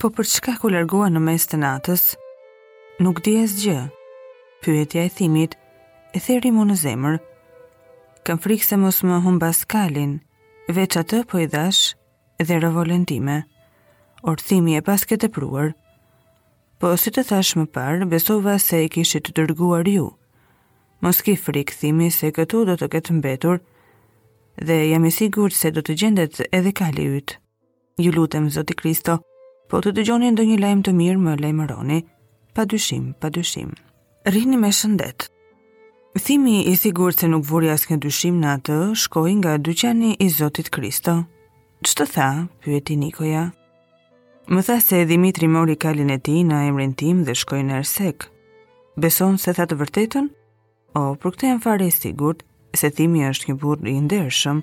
Po për çka ku largua në mes të natës? Nuk di asgjë. Pyetja e Thimit e theri mu në zemër. Kam frikë se mos më humbas kalin, veç atë po i dhashë dhe revolen time. Or Thimi, e paske tepruar. Po si të thashë më parë, besova se e kishit të dërguar ju. Mos ki frikë Thimi se këtu do të ketë mbetur dhe jam i sigurt se do të gjendet edhe kali yt. Ju lutem Zoti Kristo, po të dëgjoni ndonjë lajm të mirë më lajmëroni. Pa dyshim, pa dyshim. Rrini me shëndet. Thimi i sigurt se nuk vuri asnjë dyshim në atë, shkoi nga dyqani i Zotit Kristo. Ç'të tha? pyeti Nikoja. Më tha se Dhimitri mori kalin e tij në emrin tim dhe shkoi në Ersekë. Beson se tha të vërtetën? O, për këtë jam fare i sigurt se Thimi është një burrë i ndershëm.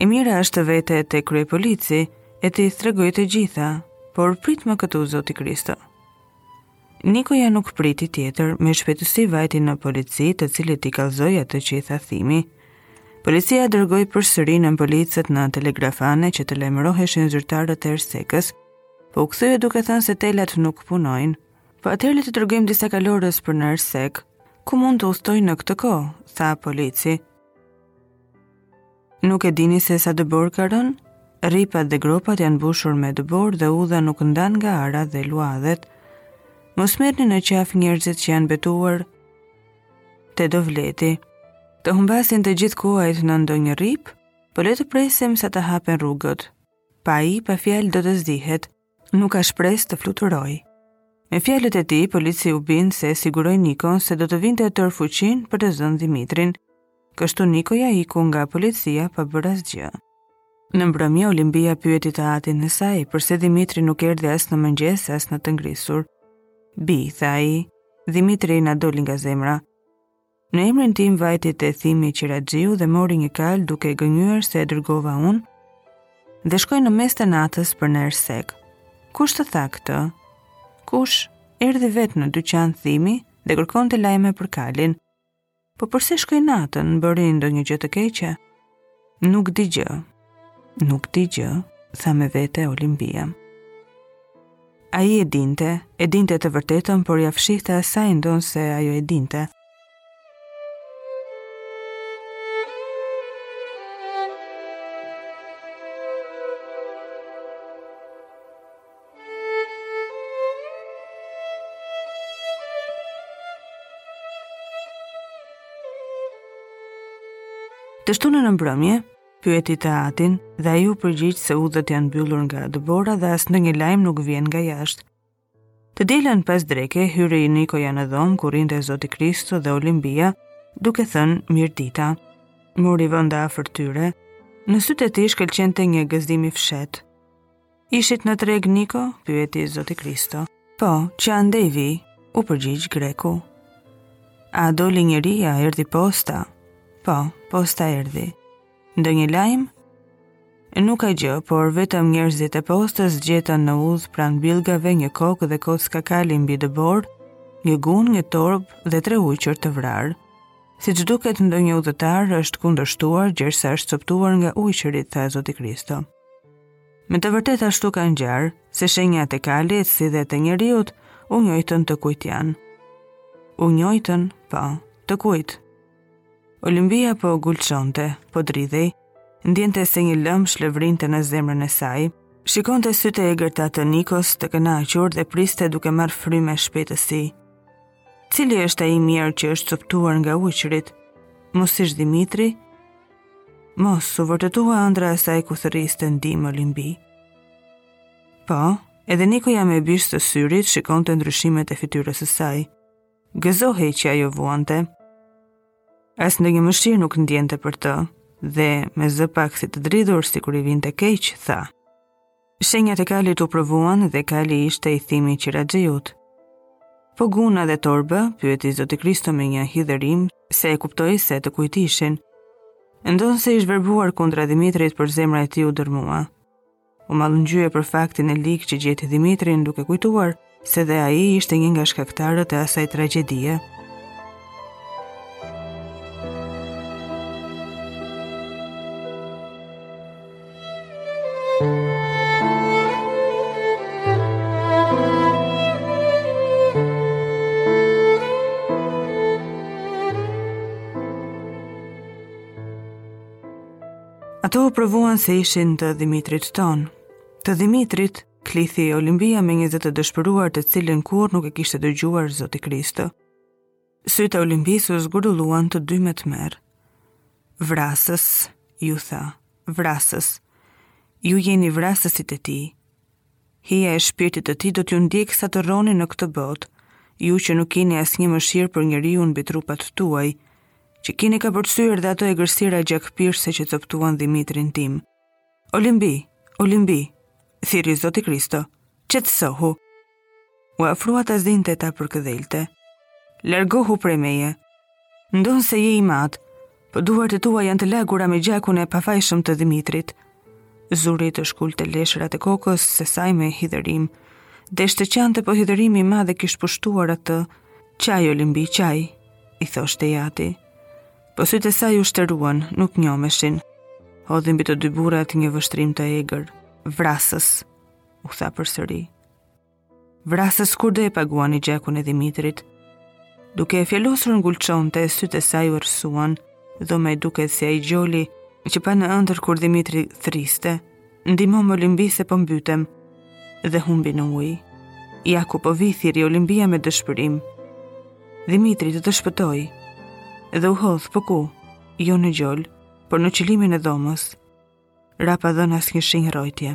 E mira është të vete te kryepolici e t'i tregoj të gjitha, por pritmë këtu zoti Kristo. Nikoja nuk priti tjetër, me shpejtësi vajti në polici, të cilit i kallzoi atë që i tha Thimi. Policia dërgoi përsëri një polic në telegrafane që të lajmëroheshin zyrtarët e Ersekës, po u kthye duke thënë se telat nuk punojnë. Po atëherë le të dërgojmë disa kalorës për në Ersekë. Kush mund të udhëtojë në këtë kohë? tha polici. Nuk e dini se sa dëborë ka rënë? Rripat dhe gropat janë mbushur me dëborë dhe udha nuk ndahet nga arat dhe luadhet. Mos merrni në qafë njerëzit që janë betuar te dovleti. Të humbasin të gjithë kuajt në ndonjë rrip, po le të presim sa të hapen rrugët. Pa ai pa fjalë do të zihet. Nuk ka shpresë të fluturojë. Me fjalët e tij, polici u bind dhe e siguroi Nikon se do të vinte tërë fuqinë për të zënë Dhimitrin. Kështu Nikoja iku nga policia pa bërë asgjë. Në mbrëmje, Olimbia pyeti të atin e saj, përse Dhimitri nuk erdhi as në mëngjes, as në të ngrysur. Bijë, tha ai, Dhimitri na doli nga zemra. Në emrin tim vajti te Thimi qiraxhiu dhe mori një kalë duke gënjyer se e dërgova unë dhe shkoi në mes të natës për në Ersekë. Kush të tha këtë? Kush erdhi vetë në dyqan Thimi dhe kërkonte lajme për kalin? Po përse shkoi natën, bëri ndonjë gjë të keqe? Nuk di gjë, nuk di gjë, tha me vete Olimbia. Ai e dinte, e dinte të vërtetën, por ia fshihte asaj ndonëse ajo e dinte. Të shtunën në mbrëmje, pyeti të atin dhe ai u përgjigj se udhët janë mbyllur nga dëbora dhe as ndonjë lajm nuk vjen nga jashtë. Të dielën pas dreke, hyri Nikoja në dhomë ku rrinte Zoti Kristo dhe Olimbia, duke thënë mirëdita. Mori vend afër tyre, në sytë e tij shkëlqente një gëzim i fshehtë. Ishit në treg Niko? pyeti Zoti Kristo. Po, që andej vij, u përgjigj Greku. A doli njeri, a, erdhi posta? Po, posta erdhi. Ndonjë lajm? Nuk ka gjë, por vetëm njerëzit e postës gjetën në udhë pranë pellgave një kokë dhe kocka kali mbi dëborë, një gunë, një torbë dhe tre ujqër të vrarë. Siç duket ndonjë udhëtar është kundërshtuar gjersa është coptuar nga ujqërit, tha Zoti Kristo. Me të vërtetë ashtu ka ngjarë, se shenjat e kalit si dhe të njeriut u njojtën të kujt janë. U njojtën, po, të kujt. Olimbia po gulçonte, po dridhej, ndiente se një lëmsh lëvrinte në zemrën e saj, shikonte sytë e egër të Nikos të kënaqur dhe priste duke marrë frymë me shpejtësi. Cili është ai i mjerë që është coptuar nga ujqërit? Mos ish Dhimitri? Mos, u vërtetua ëndrra e saj ku thërriste ndihmë Olimbi. Po, edhe Nikoja me bisht të syrit shikonte ndryshimet e fytyrës së saj. Gëzohej që ajo vuante. As ndonjë mëshirë nuk ndiente për të, dhe me zë pak si të dridhur sikur i vinte keq, tha. Shenjat e kalit u provuan dhe kali ishte i Thimi qiraxhiut. Po guna dhe torba, pyeti Zoti Kristo me një hidhërim, se e kuptoi se të kujt ishin. Ndonëse ish verbuar kundra Dhimitrit por zemra e tij u dërmua. U mallëngjye për fatin e lig që gjeti Dhimitrin duke kujtuar, se dhe ai ishte një nga shkaktarët e asaj tragjedie. Ato u provuan se ishin të Dhimitrit tonë. Të Dhimitrit, Klithi Olimbia me një zë të dëshpëruar të cilin kurrë nuk e kishte dëgjuar Zoti Kristo. Sytë e Olimbisë u zgurdulluan të dy me tmerr. Vrasës, u tha, vrasës. Ju jeni vrasësit e tij. Hija e shpirtit të tij do t'ju ndjekë sa të rroni në këtë botë. Ju që nuk keni asnjë mëshirë për njeriun mbi trupat tuaj, që keni kapërcyer dhe ato egërsira gjakpirëse që coptuan Dhimitrin tim. Olimbi, Olimbi, thirri Zoti Kristo, qetësohu. U afrua ta zinte ta përkëdhelte. Largohu prej meje. Ndonëse je i madh, po duart e tua janë të lagura me gjakun e pafajshëm të Dhimitrit. Zuri të shkulte leshrat e kokës së saj me hidhërim. Desh të qante po hidhërimi i madh e kish pushtuar atë. Qaj, Olimbi, qaj, i thoshte i ati. Po sytë e saj u shteruan, nuk njomeshin. Hodhi mbi të dy burrat një vështrim të egër. Vrasës, u tha përsëri. Vrasës kurdo e paguani gjakun e Dhimitrit. Duke e fjalosur ngulçonte, sytë e saj u errësuan, dhoma iu duk si ai gjoli që pa në ëndërr kur Dhimitri thërriste, Ndihmomë Olimbi se po mbytem dhe humbi në ujë. Ja ku po vij, thirri Olimbia me dëshpërim. Dhimitri të të shpëtoj. Dhe u hodh po ku? Jo në gjol, por në qilimin e dhomës. Ra pa dhënë asnjë shenjë rrojtje.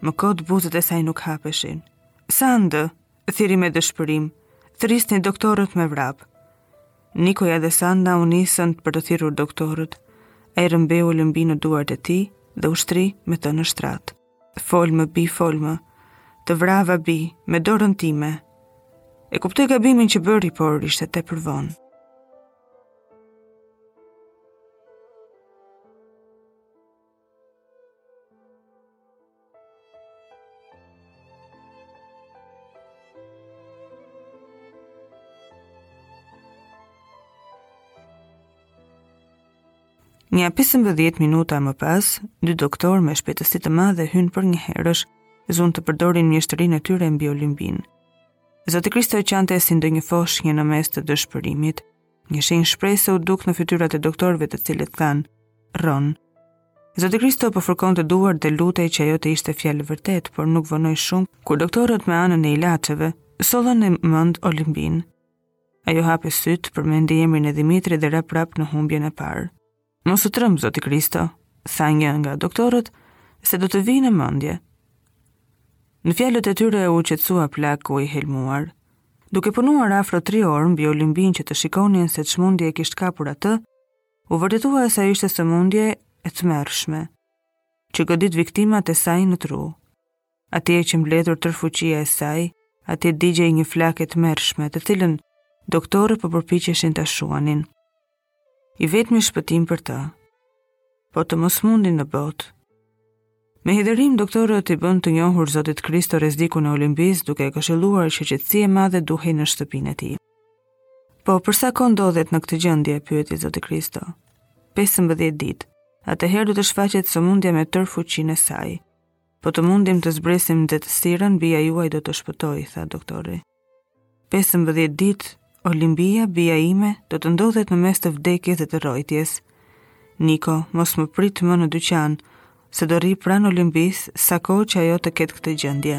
Më kot buzët e saj nuk hapeshin. Sandë, thirri me dëshpërim, thërrisni doktorët me vrap. Nikoja dhe Sanda u nisën për të thirrur doktorët. Ai rrëmbeu Olimbinë në duart e tij dhe u shtri me të në shtrat. Folmë bijë, folmë. Të vrava bijë, me dorën time. E kuptoj gabimin që bëri, por ishte tepër vonë. Nja 15 minuta më pas, dy doktorë me shpejtësi të madhe hynë përnjëherësh, zunë të përdorin mjeshtërinë e tyre mbi Olimbinë. Zoti Kristo qante si ndonjë foshnjë në mes të dëshpërimit, Një shenjë shpresë u duk në fytyrat e doktorëve të cilët thanë, Rron, Zoti Kristo po fërkonte duart dhe lutej që ajo të ishte fjalë e vërtetë, por nuk vonoi shumë kur doktorët me anën e ilaçeve sollën në mend Olimbinë. Ajo hapi sytë, përmendi emrin e Dhimitrit dhe ra prapë në humbjen e parë. Mos u trëmb, zoti Kristo, tha një nga doktorët, se do të vijë në mendje. Në fjalët e tyre u qetësua plaku i helmuar. Duke punuar afro tri orë mbi Olimbinë që të shikonin se ç'sëmundje e kishte kapur atë, u vërtetua se ishte sëmundje e tmerrshme, që godit viktimat e saj në tru. atje qe mbledhur tërë fuqia e saj, atje digjej një flakë e tmerrshme, të cilën doktorët po përpiqeshin ta shuanin. I vetmi shpëtim për të, po të mos mundin në botë. Me hidhërim doktorët i bënë të njohur Zotit Kristo rrezikun e Olimbisë duke e këshilluar që qetësi e madhe duhej në shtëpinë e tij. Po, për sa kohë ndodhet në këtë gjendje, pyeti Zoti Kristo. 15 ditë. Atëherë do të shfaqet sëmundja me tërë fuqinë e saj. Po të mundim të zbresim nxehtësirën, bija juaj do të shpëtojë, tha doktori. 15 ditë, Olimbia, bija ime, do të ndodhet në mes të vdekjes dhe të rrojtjes. Niko, mos më prit më në dyqan, se do rri pranë Olimbisë, sa kohë që ajo të ketë këtë gjendje.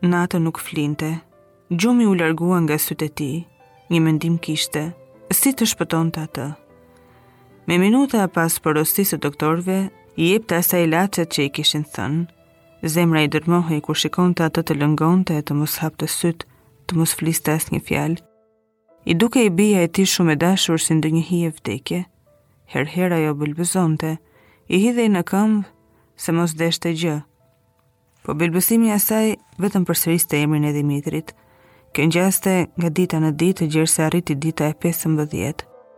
Natën nuk flinte. Gjumi u largua nga sytë e tij. Një mendim kishte, si të shpëtonte atë. Me minuta pas porosisë së doktorëve, i jepte asaj ilaçet që i kishin thënë. Zemra i dërmohej kur shikonte atë të lëngonte e të mos hapte sytë, të mos fliste asnjë fjalë. I dukej bija e tij shumë e dashur si ndonjë hije vdekje. Herë-herë ajo bëlbëzonte, i hidhej në këmbë se mos deshte gjë. Po bëlbëzimi i saj vetëm përsëriste emrin e Dhimitrit. Kjo ngjaste nga dita në ditë gjersa arriti dita e 15.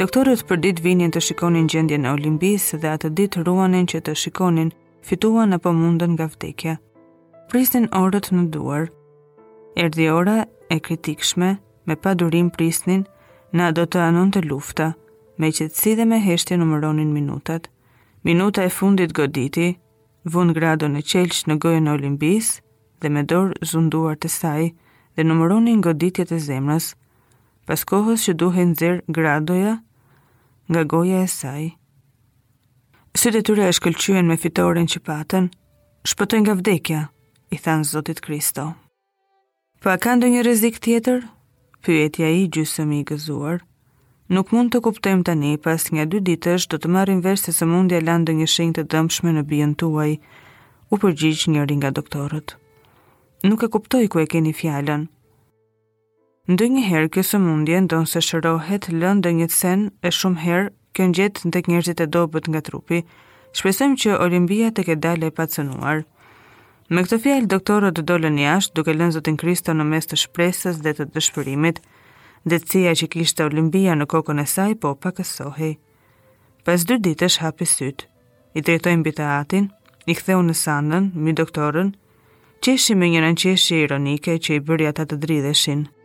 Doktorët përditë vinin të shikonin gjendjen e Olimbisë dhe atë ditë ruanin që të shikonin, fituan apo u mundën nga vdekja. Prisnin orët në duar. Erdhi ora e kritikshme, me padurim prisnin, nga do të anonte lufta, me qetësi dhe me heshtje numëronin minutat. Minuta e fundit goditi, Vunë gradon e qelqtë në gojën e Olimbisë dhe me dorë zunë duart e saj dhe numëronin goditjet e zemrës. Pas kohës që duhej nxjerrë gradoja nga goja e saj. Sytë e tyre shkëlqyen me fitoren që patën, shpëtoi nga vdekja, i thanë Zotit Kristo. Po a ka ndonjë rrezik tjetër? Pyeti ai gjysëm i gëzuar. Nuk mund të kuptojmë tani, pas një a dy ditësh do të marrim vesh se sëmundja la ndonjë shenjë të dëmshme në bijën tuaj. U përgjigj njëri nga doktorët. Nuk e kuptoj ku e keni fjalën. Ndonjëherë kjo sëmundje ndonëse shërohet, lë ndonjë cen e shumë herë kjo ngjet tek njerëzit e dobët nga trupi. Shpresojmë që Olimbia të ketë dalë e pacënuar. Me këto fjalë doktorët dolën jashtë duke lënë Zotin Kristo në mes të shpresës dhe të dëshpërimit. Nxehtësia që kishte Olimbia në kokën e saj po pakësohej. Pas dy ditësh hapi sytë. I drejtoi mbi të atin, i ktheu në Sandën, mbi doktorën, qeshi me një nënqeshje ironike që i bëri ata të dridheshin.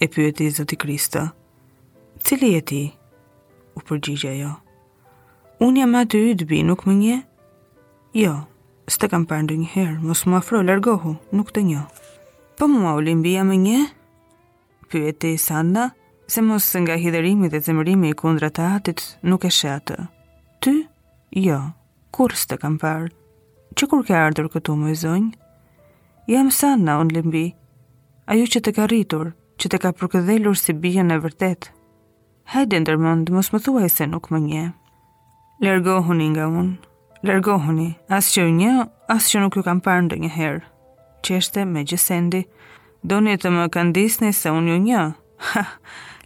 E pyeti zoti Kristo. Cili je ti? U përgjigj ajo. Unë jam ati yt, bijë, nuk më njeh? Jo, s'të kam parë ndonjëherë, mos m'u afro, largohu, nuk të njoh. Po mua Olimbi, a më njeh? Pyeti Sanna, se mos nga hidhërimi dhe zemërimi kundra të atit nuk e sheh atë. Ty? Jo, kurrë s'të kam parë. Që kur ke ardhur këtu moj zonjë? Jam Sanna, Olimbi. Ajo që të ka rritur, që të ka përkëdhelur si bijën e vërtetë. Hajde ndër mend, mos më thuaj se nuk më njeh. Largohuni nga unë, largohuni, as që ju njoh, as që nuk ju kam parë ndonjëherë. Qeshte me gjësend, doni të më kandisni se unë ju njoh, Ha,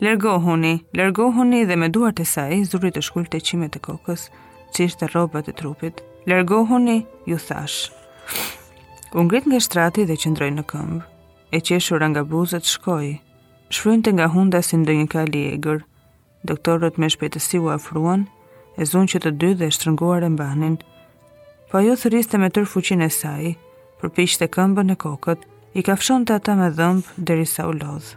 largohuni, largohuni dhe me duart e saj, zuri të shkulte qimet e kokës, çirrte rrobat e trupit. Largohuni, ju thashë. U ngrit nga shtrati dhe qëndroi në këmbë. E qeshura nga buzët shkoi. Shfrynte nga hunda si ndonjë kalë i egër. Doktorët me shpejtësi u afruan, e zunë që të dy dhe shtrënguar e mbanin. Po ajo thërriste me tërë fuqinë e saj, përpiqte këmbën e kokët, i kafshonte ata me dhëmbë derisa u lodh.